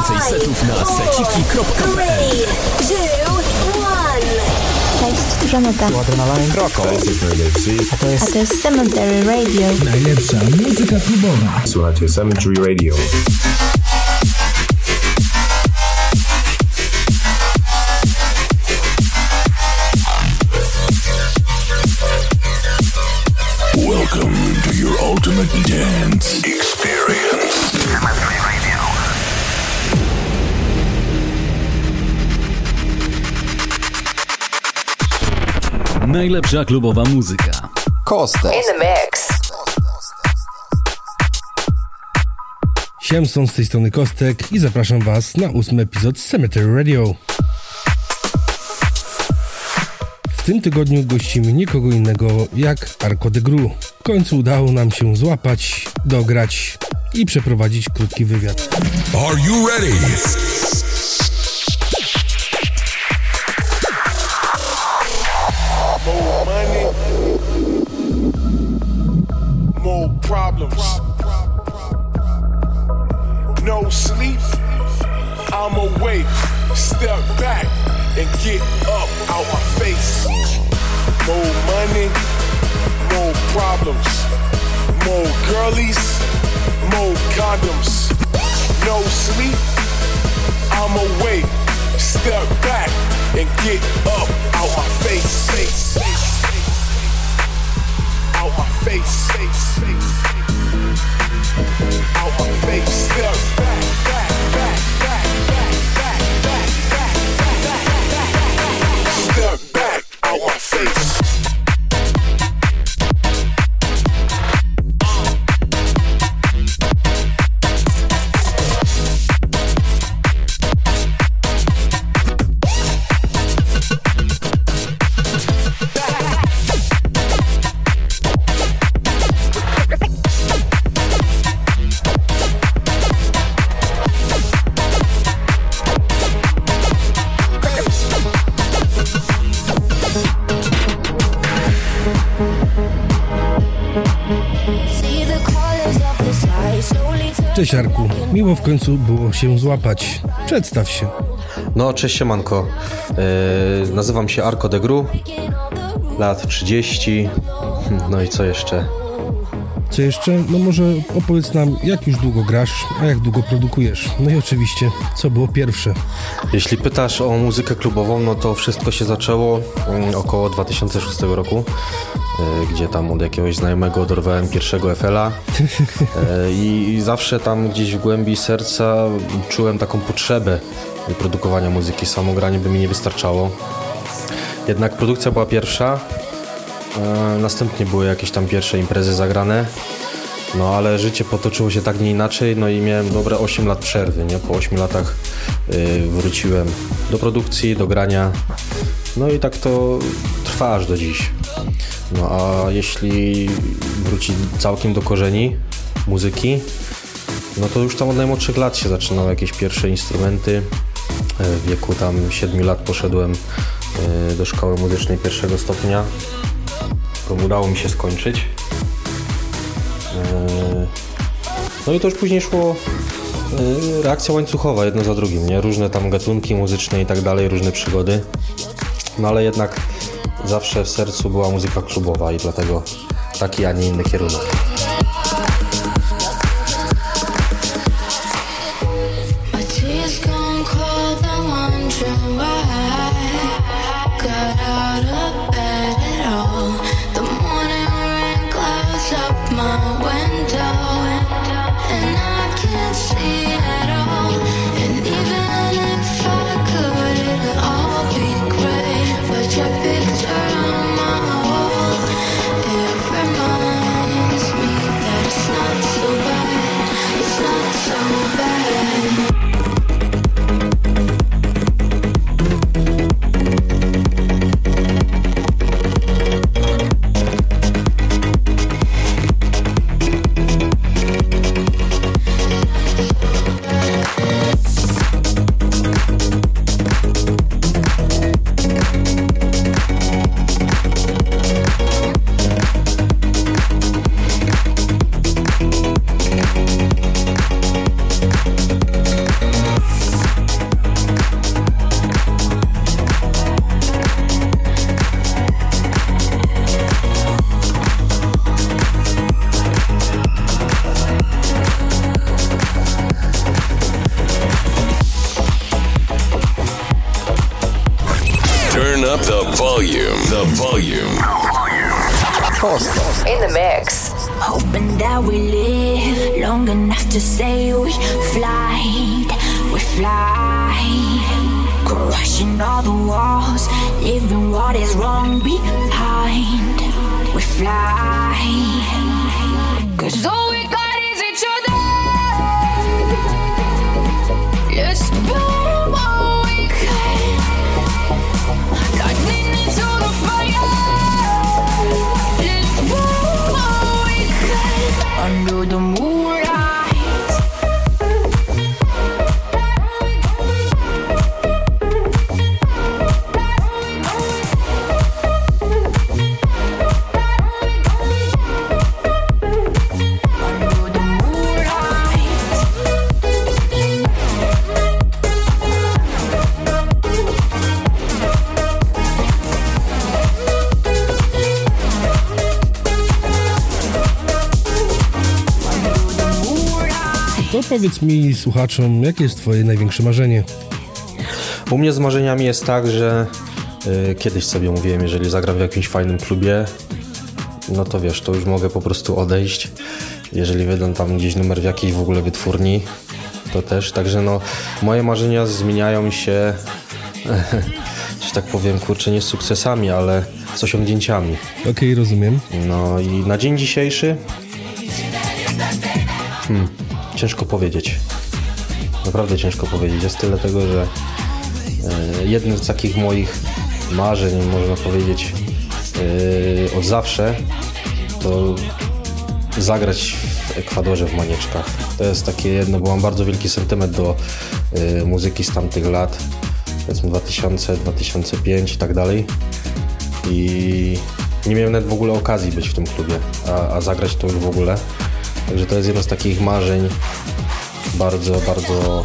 Więcej setów na seciki.pl Cześć, Żaneta. Tu Adrenaline. Kroko. A to jest Cemetery Radio. Najlepsza muzyka klubowa. Słuchajcie Cemetery Radio. Najlepsza klubowa muzyka. Kostek. In the mix. Siemson z tej strony Kostek i zapraszam Was na ósmy epizod Cemetery Radio. W tym tygodniu gościmy nikogo innego jak Arco de Gru. W końcu udało nam się złapać, dograć i przeprowadzić krótki wywiad. Are you ready? And get up out my face. More money, more problems. More girlies, more condoms. No sleep, I'm awake. Step back and get up out my face. face, face, face. Out my face. face, face. Out my face. Step back, face. Cześć Arku, miło w końcu było się złapać. Przedstaw się. No, cześć siemanko. Yy, nazywam się Arko de Gru, lat 30. No i co jeszcze? Co jeszcze? No może opowiedz nam, jak już długo grasz, a jak długo produkujesz. No i oczywiście, co było pierwsze. Jeśli pytasz o muzykę klubową, no to wszystko się zaczęło mm, około 2006 roku, yy, gdzie tam od jakiegoś znajomego dorwałem pierwszego FL-a yy, i, zawsze tam gdzieś w głębi serca czułem taką potrzebę produkowania muzyki. Samo granie by mi nie wystarczało. Jednak produkcja była pierwsza, E, Następnie były jakieś tam pierwsze imprezy zagrane. No ale życie potoczyło się tak nie inaczej, no i miałem dobre 8 lat przerwy, nie? Po 8 latach y, wróciłem do produkcji, do grania. No i tak to trwa aż do dziś. No a jeśli wrócić całkiem do korzeni muzyki, no to już tam od najmłodszych lat się zaczynały jakieś pierwsze instrumenty. E, W wieku tam 7 lat poszedłem e, do szkoły muzycznej pierwszego stopnia. To udało mi się skończyć. E, No i to już później szło e, reakcja łańcuchowa, jedno za drugim, nie? Różne tam gatunki muzyczne i tak dalej, różne przygody. No ale jednak zawsze w sercu była muzyka klubowa i dlatego taki, a nie inny kierunek. Powiedz mi, słuchaczom, jakie jest twoje największe marzenie? U mnie z marzeniami jest tak, że y, kiedyś sobie mówiłem, jeżeli zagram w jakimś fajnym klubie, no to wiesz, to już mogę po prostu odejść. Jeżeli wydam tam gdzieś numer w jakiejś w ogóle wytwórni, to też. Także no, moje marzenia zmieniają się, że tak powiem, kurczę, nie z sukcesami, ale z osiągnięciami. Okej, rozumiem. No i na dzień dzisiejszy hmm, ciężko powiedzieć. Naprawdę ciężko powiedzieć. Jest tyle tego, że e, jednym z takich moich marzeń, można powiedzieć, e, od zawsze to zagrać w Ekwadorze w Manieczkach. To jest takie jedno, bo mam bardzo wielki sentyment do e, muzyki z tamtych lat, powiedzmy 2000, 2005 i tak dalej. I nie miałem nawet w ogóle okazji być w tym klubie, a, a zagrać to już w ogóle. Także to jest jedno z takich marzeń bardzo, bardzo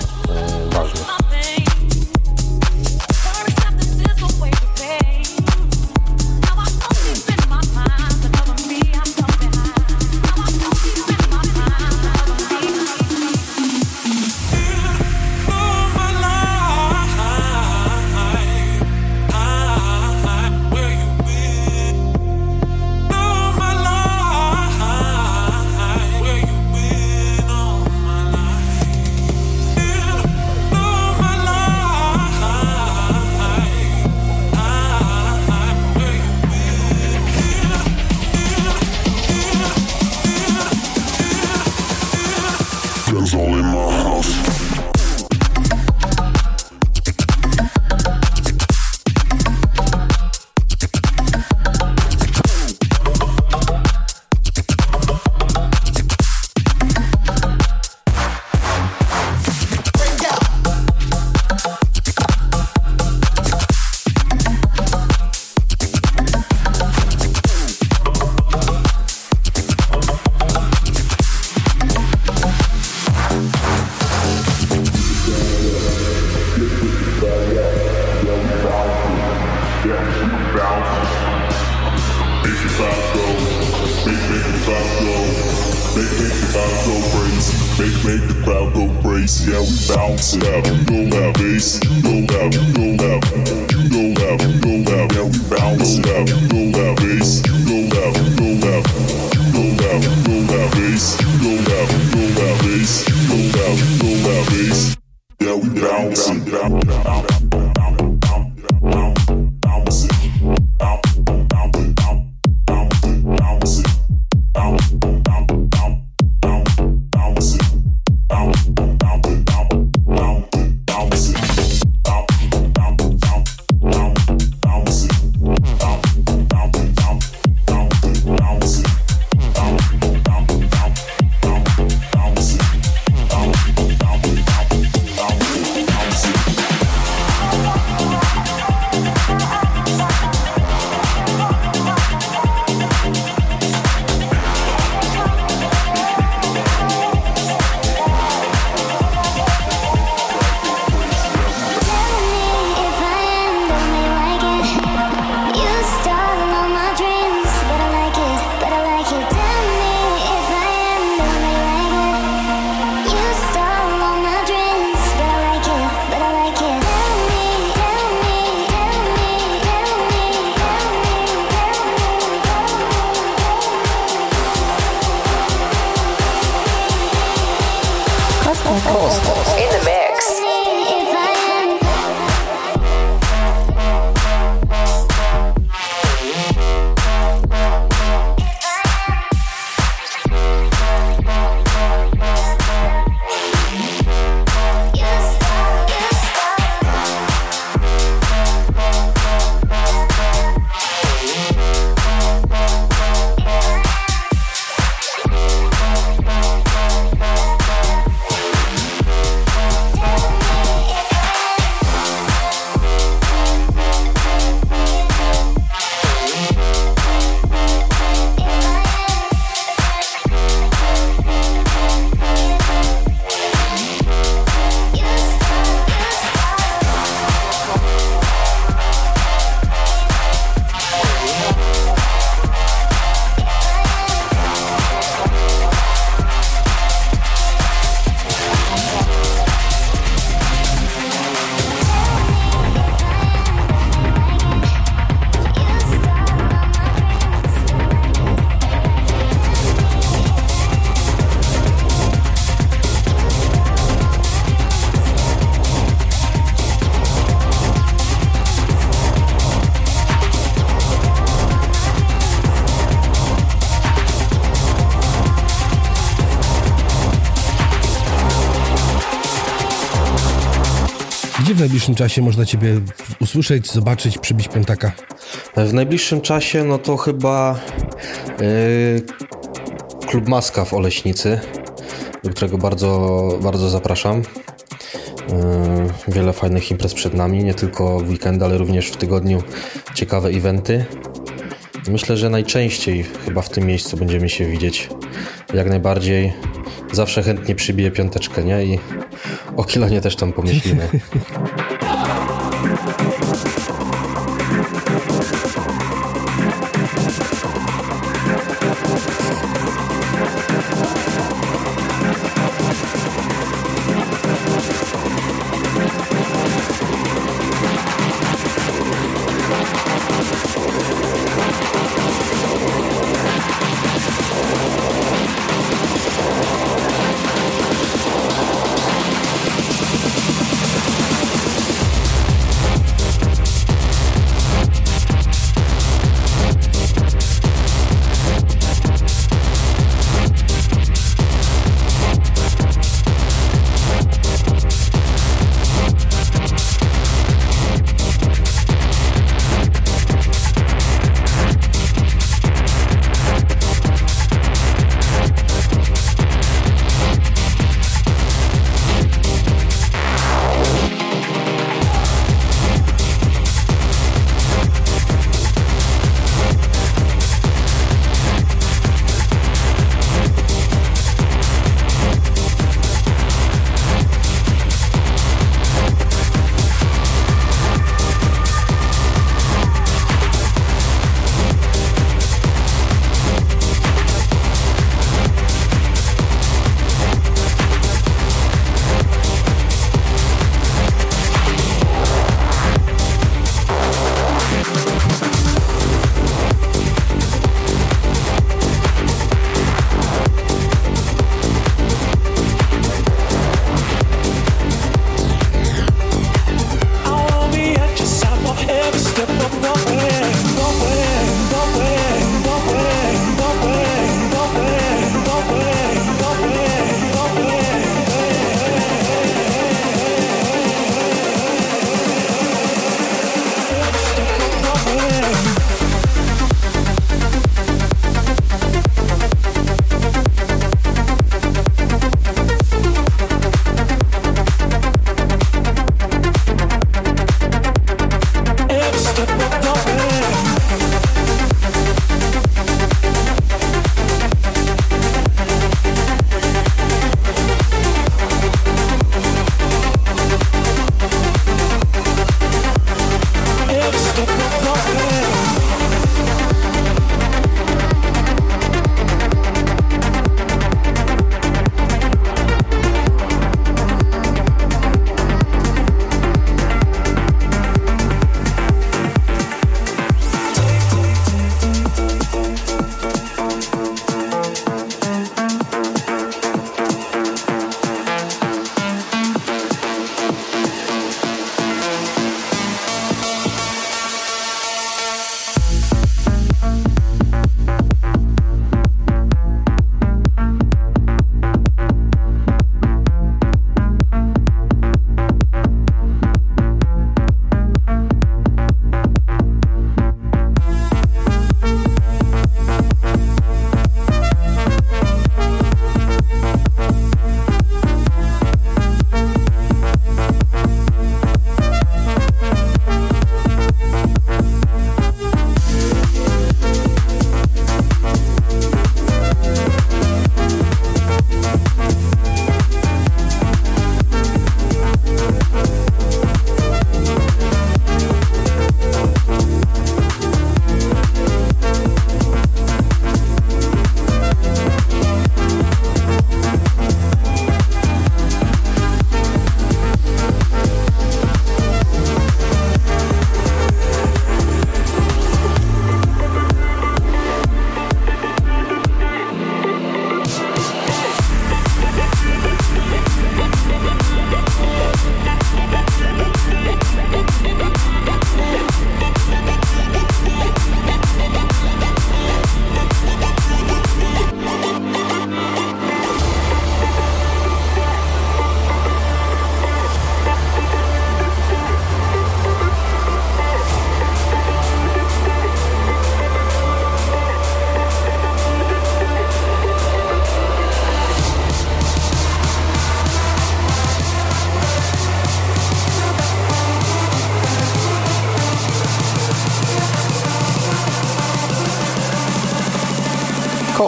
Make, make the crowd go crazy, yeah, we bounce it out. You know that bass, you know that, you know that, you know that, you know that, yeah, we bounce it out. You know that bass, you know that, you know that, you know that, you know that bass, you know that, you know that bass, you know that, you know that bass, yeah, we bounce it, bounce, w najbliższym czasie można Ciebie usłyszeć, zobaczyć, przybić piątaka? W najbliższym czasie, no to chyba yy, Klub Maska w Oleśnicy, do którego bardzo, bardzo zapraszam. Yy, wiele fajnych imprez przed nami, nie tylko w weekend, ale również w tygodniu ciekawe eventy. Myślę, że najczęściej chyba w tym miejscu będziemy się widzieć. Jak najbardziej. Zawsze chętnie przybiję piąteczkę, nie? I o Kilonie też tam pomyślimy.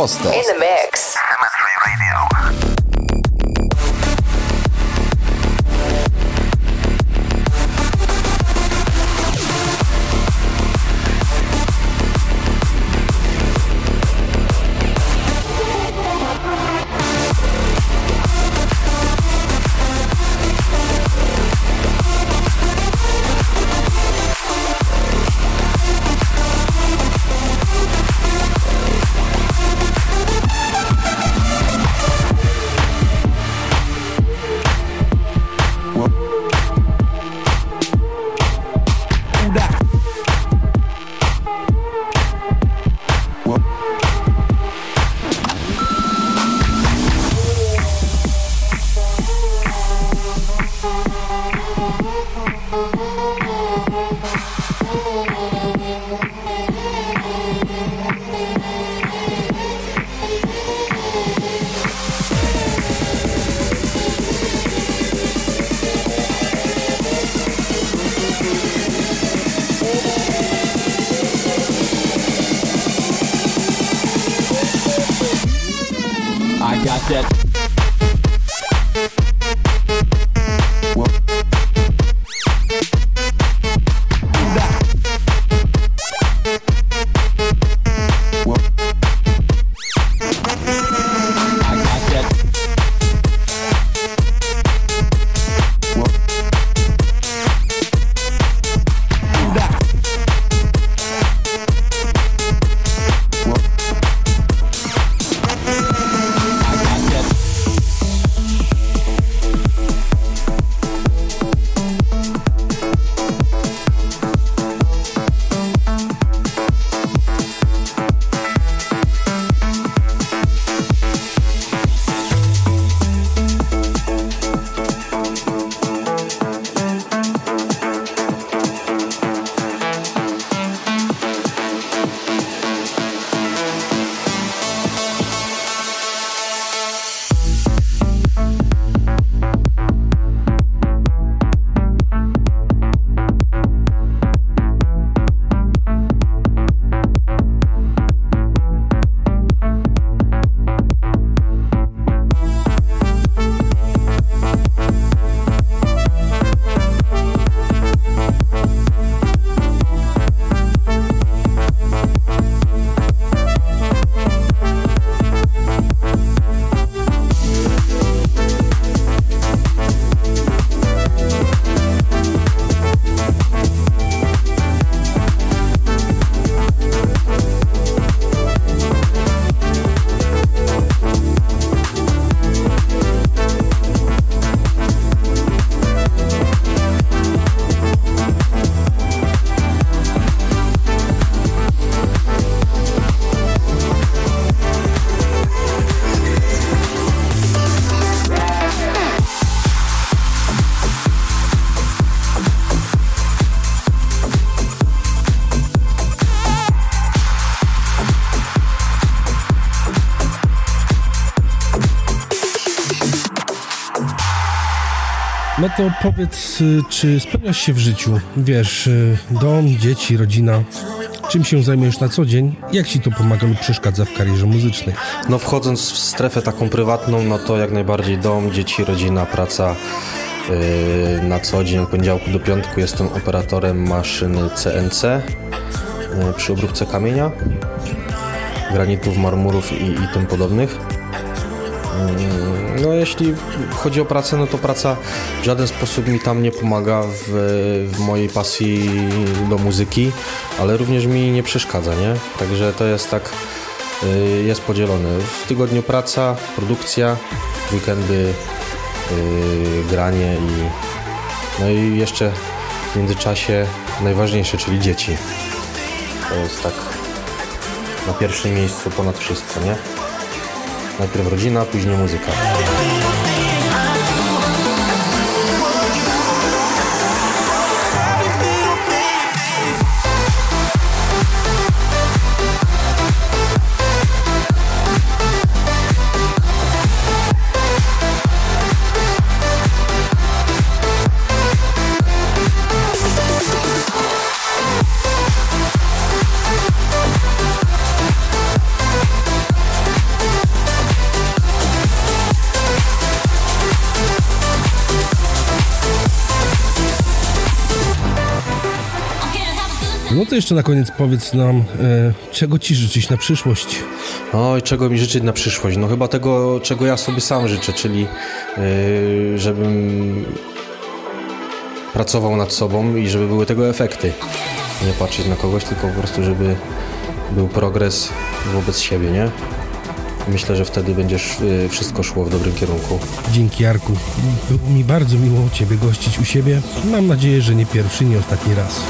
Costa. In the to powiedz, y, czy spełniasz się w życiu? Wiesz, y, dom, dzieci, rodzina. Czym się zajmujesz na co dzień? Jak ci to pomaga lub przeszkadza w karierze muzycznej? No wchodząc w strefę taką prywatną, no to jak najbardziej dom, dzieci, rodzina, praca yy, na co dzień. Od poniedziałku do piątku jestem operatorem maszyny CNC przy obróbce kamienia, granitów, marmurów i, i tym podobnych. Yy, No jeśli chodzi o pracę, no to praca w żaden sposób mi tam nie pomaga w, w mojej pasji do muzyki, ale również mi nie przeszkadza, nie? Także to jest tak, yy, jest podzielone. W tygodniu praca, produkcja, weekendy yy, granie i no i jeszcze w międzyczasie najważniejsze, czyli dzieci. To jest tak na pierwszym miejscu ponad wszystko, nie? Najpierw rodzina, później muzyka. to jeszcze na koniec powiedz nam, e, czego ci życzyć na przyszłość? Oj, czego mi życzyć na przyszłość? No chyba tego, czego ja sobie sam życzę, czyli yy, żebym pracował nad sobą i żeby były tego efekty. Nie patrzeć na kogoś, tylko po prostu, żeby był progres wobec siebie, nie? Myślę, że wtedy będziesz e, wszystko szło w dobrym kierunku. Dzięki Jarku. Było mi bardzo miło Ciebie gościć u siebie. Mam nadzieję, że nie pierwszy, nie ostatni raz.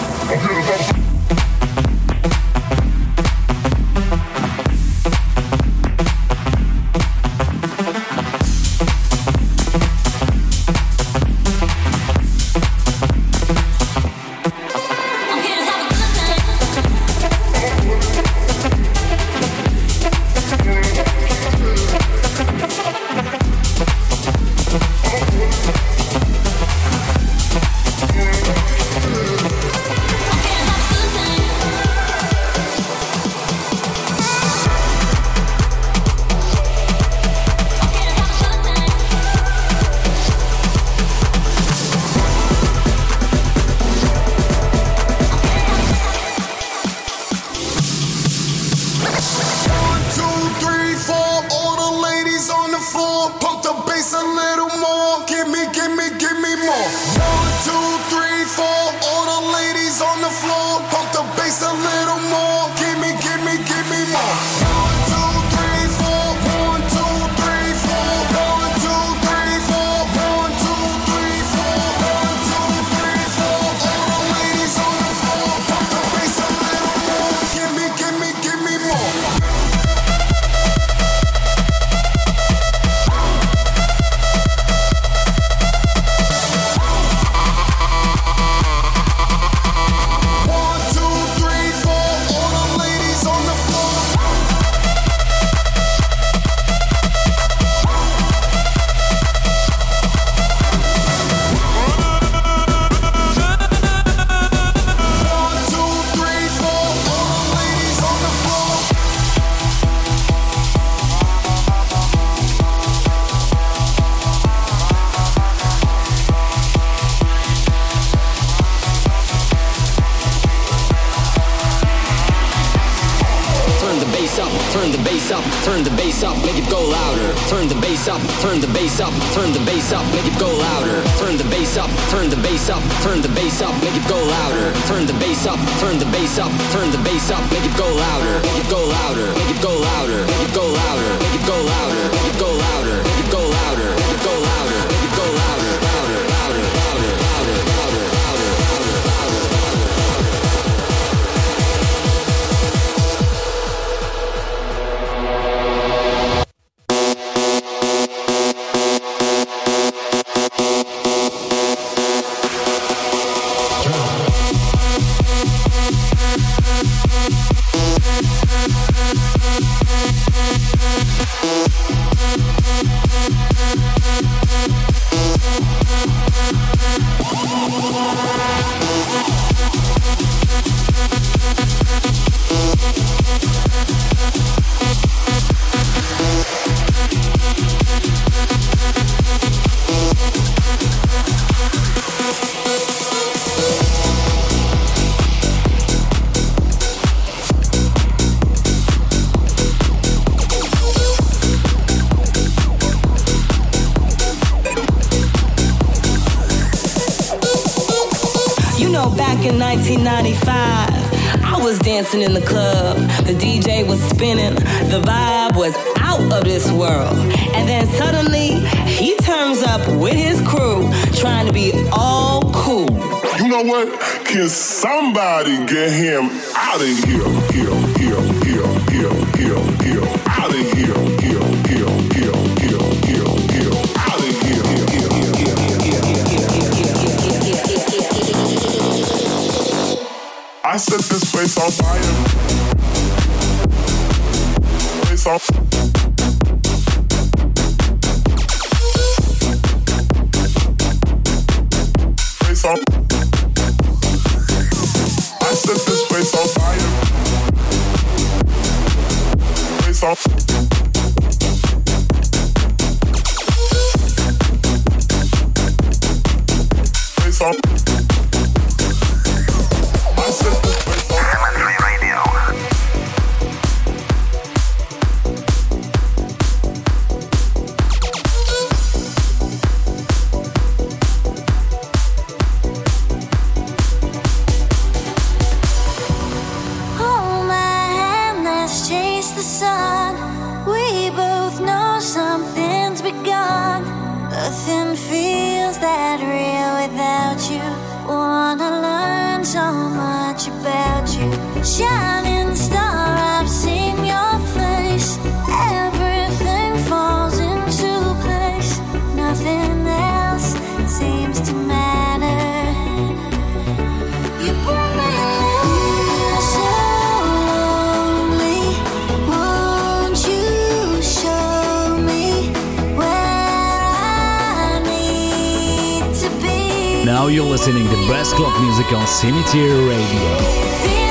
now you're listening to best club Music on Cemetery Radio.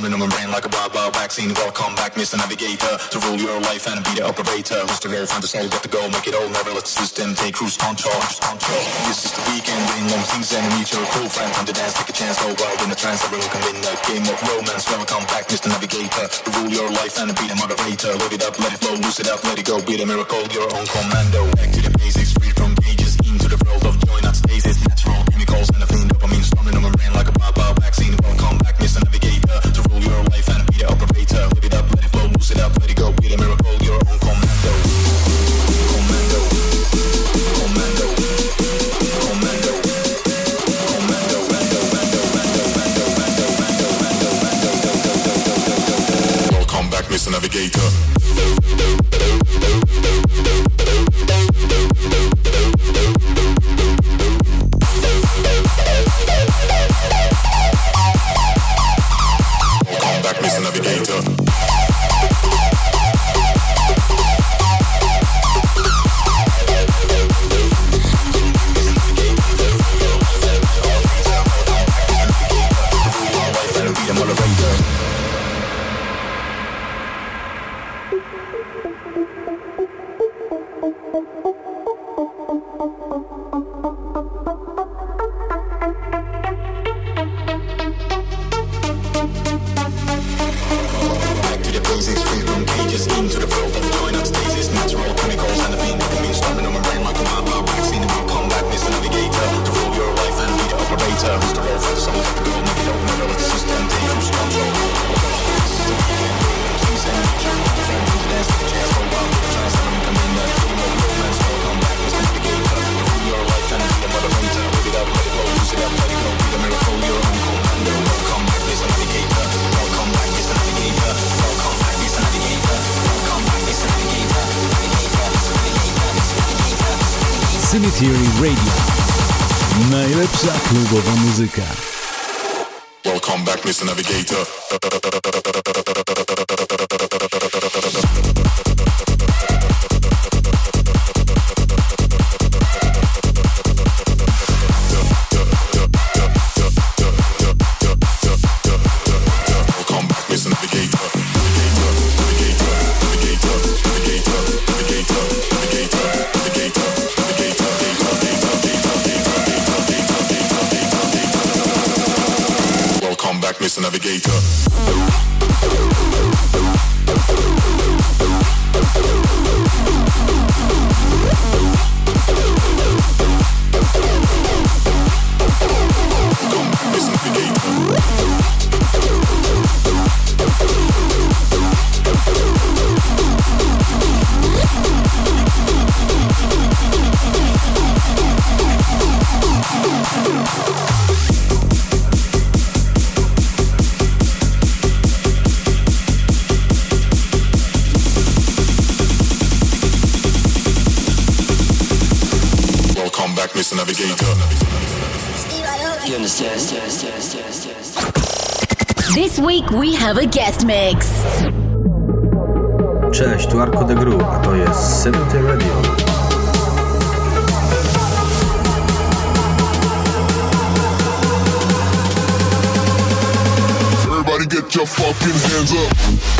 pounding on the brain like a barber vaccine. Welcome back, Mr. Navigator, to rule your life and be the operator. Who's the goal, find the soul, get the goal, make it all. Never let the system take cruise control. Control. This is the weekend, bring long things and meet your cool friend. Time to dance, take a chance, go wild in the trance. Everyone can win a game of romance. Welcome back, Mr. Navigator, to rule your life and be the moderator. Load it up, let it flow, loose it up, let it go. Be the miracle, your own commando. Back to the basics. navigator. back, Mr. Navigator. You understand? This week we have a guest mix. Cześć, tu Arco de Gru, a to jest Cemetery Radio. get your fucking hands up.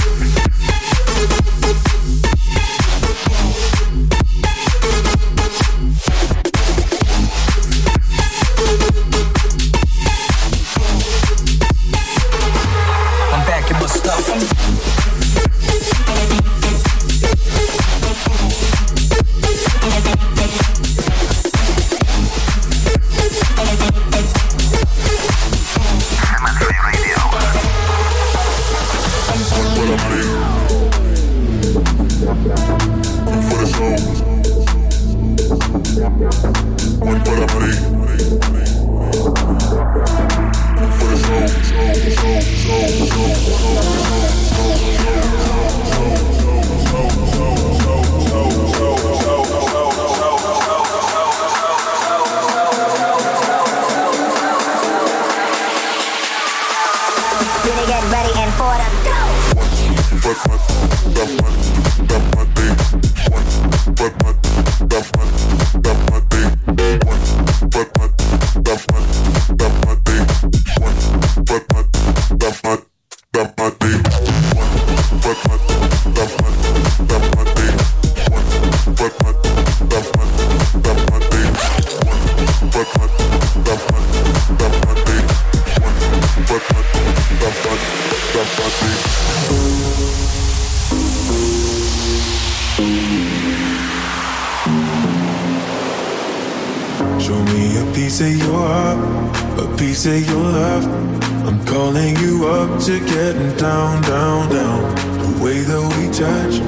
Touch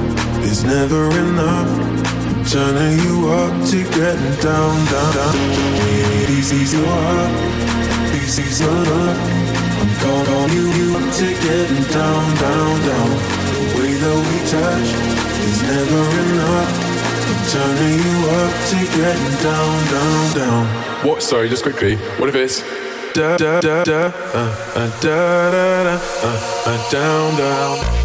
is never enough. I'm turning you up to getting down, down, down. Pieces your heart, pieces your love. I'm calling you, you up to getting down, down, down. The way that we touch is never enough. I'm turning you up to getting down, down, down. What? Sorry, just quickly. What if it's da da da da uh, uh, da da da uh, uh, down down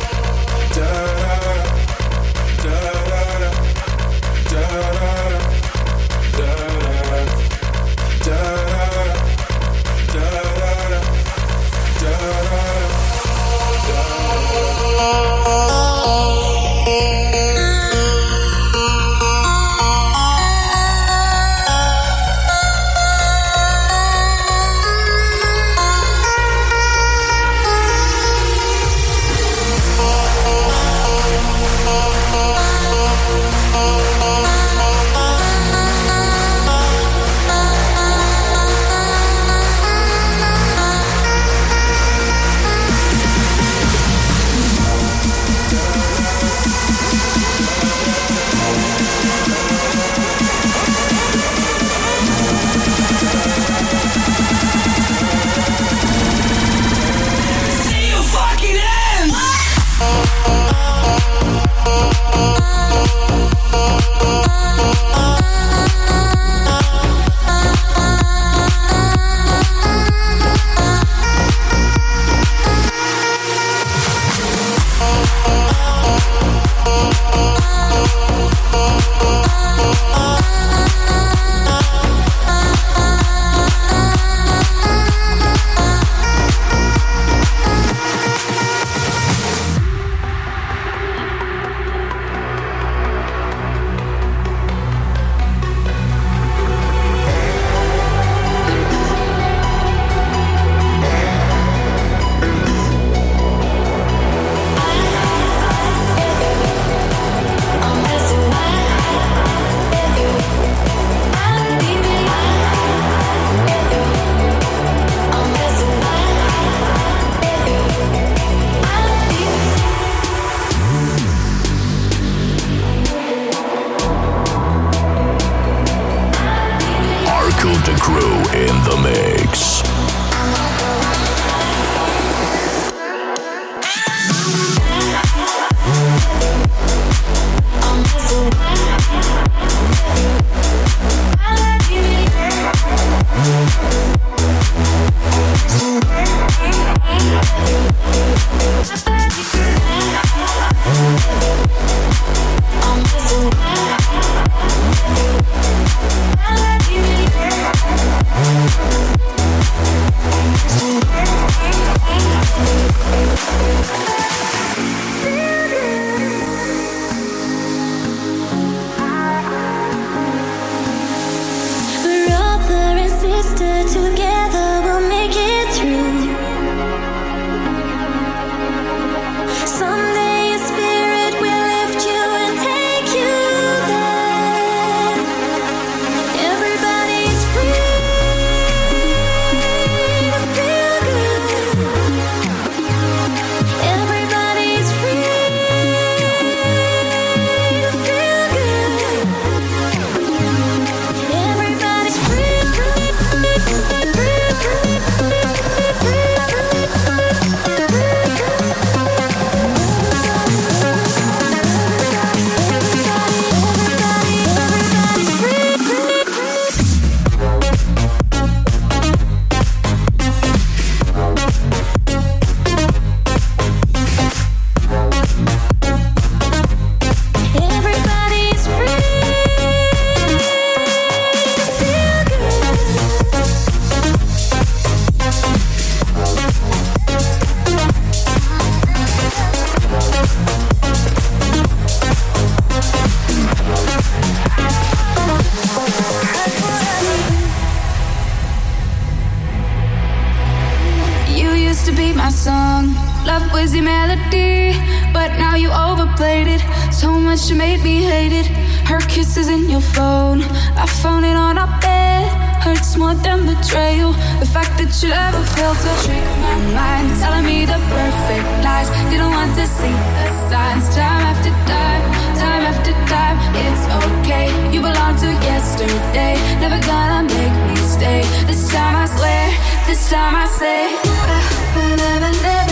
you made me hate it. Her kisses in your phone, I found it on our bed. hurts more than betrayal. The fact that you ever failed to trick my mind, telling me the perfect lies. Didn't want to see the signs. Time after time, time after time. It's okay. You belong to yesterday. Never gonna make me stay. This time I swear. This time I say. Never, never, never,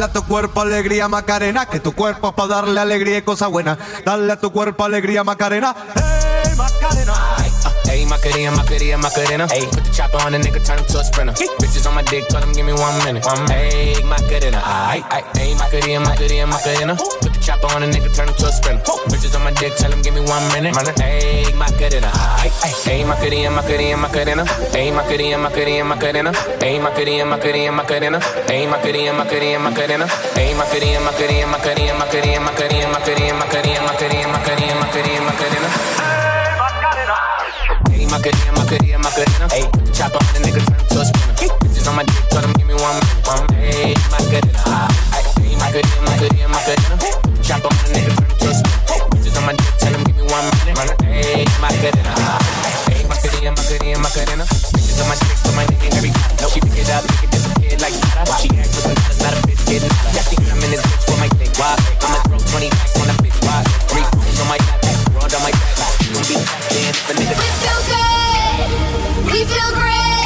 Dale a tu cuerpo alegría Macarena, que tu cuerpo es para darle alegría y cosa buena. Dale a tu cuerpo alegría Macarena. Hey Macarena. Hey, Macarena, Macarena, Macarena. Hey, put the chopper on the nigga, turn him to a sprinter. Bitches on my dick, tell him give me one minute. One Hey, Macarena. Hey, Macarena, Macarena, Macarena. Chopper on the nigga, turn him to a sprinter. Bitches on my dick, tell him give me one minute. Hey, Macarena. Hey, Macarena, Macarena, Macarena. Hey, Macarena, Macarena, Macarena. Hey, Macarena, Macarena, Macarena. Hey, Macarena, Macarena, Macarena. Hey, Macarena, Macarena, Macarena, Macarena, Macarena, Macarena, Macarena, Macarena, Macarena, Macarena, Macarena. Hey, Macarena, Macarena, Macarena. The chopper on the nigga, turn him to a sprinter. Bitches on my dick, tell him give me one minute. Hey, Macarena. Hey, Macarena, Macarena, Macarena. Chopper on the nigga, turn to a sprinter. Bitches on my dick, tell him give me one minute. Hey, Macarena, aight. Hey, Macarena, Macarena, Macarena. Bitches on my dick, tell my nigga every no. She pick it up, make it disappear like that. She act with some not a bitch getting Yeah, she I'm in this bitch my. Why? I'ma throw 20 racks on a bitch. Why? Three on my back, run on my back. Niggas. We feel good. We feel great.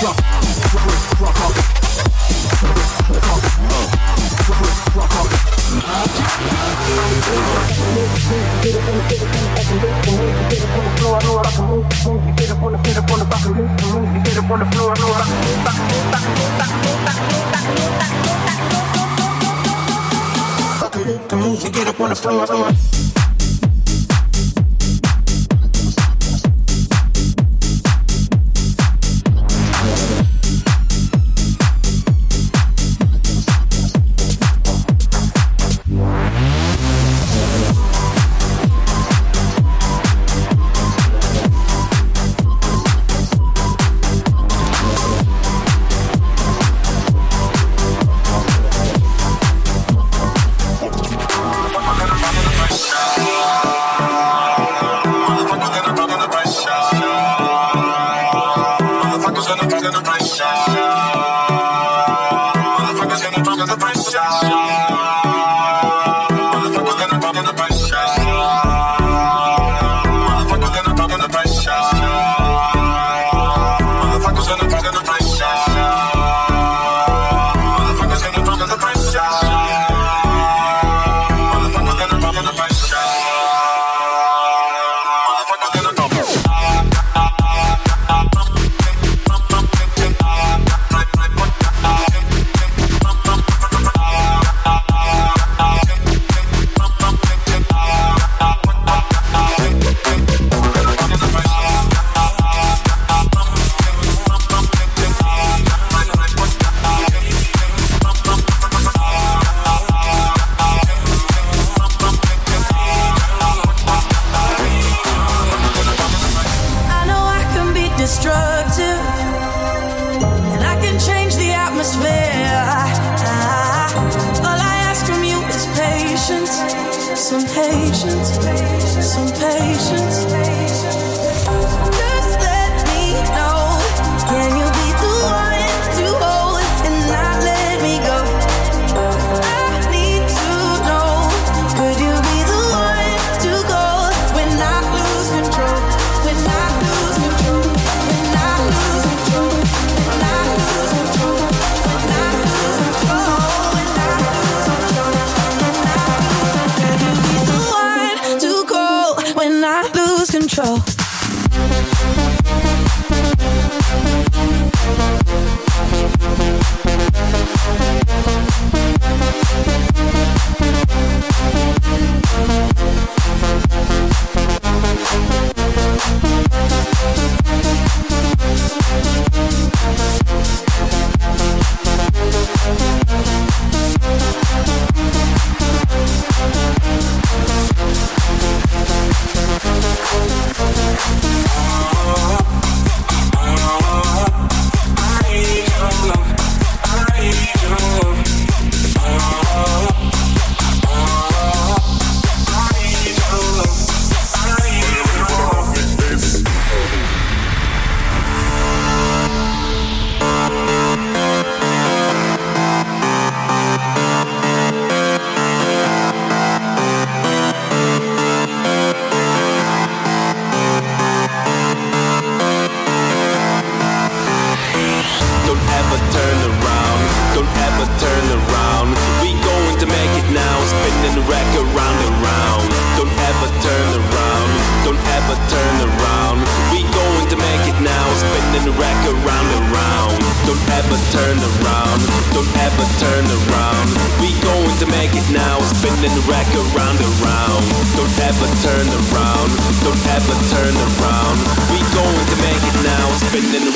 Get some patience, some patience.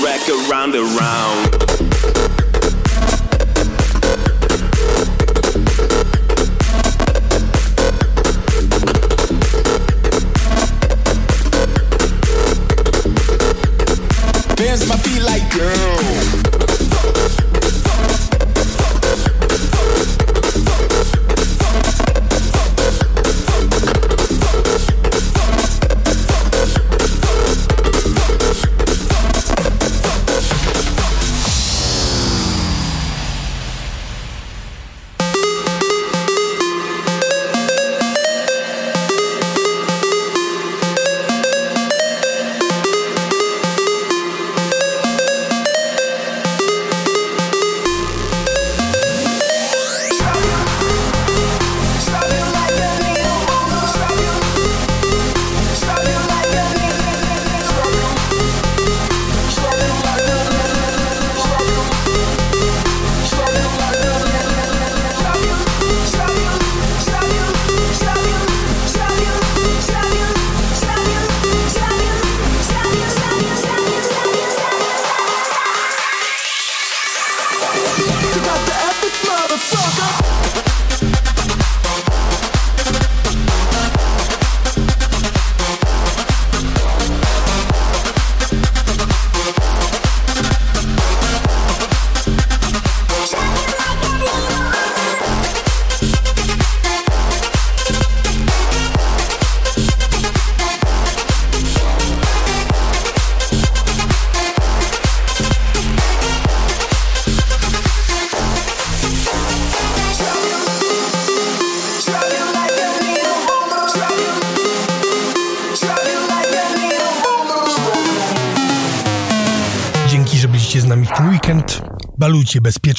Round and round.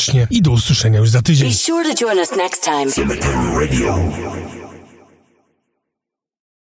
Bezpiecznie i do usłyszenia już za tydzień.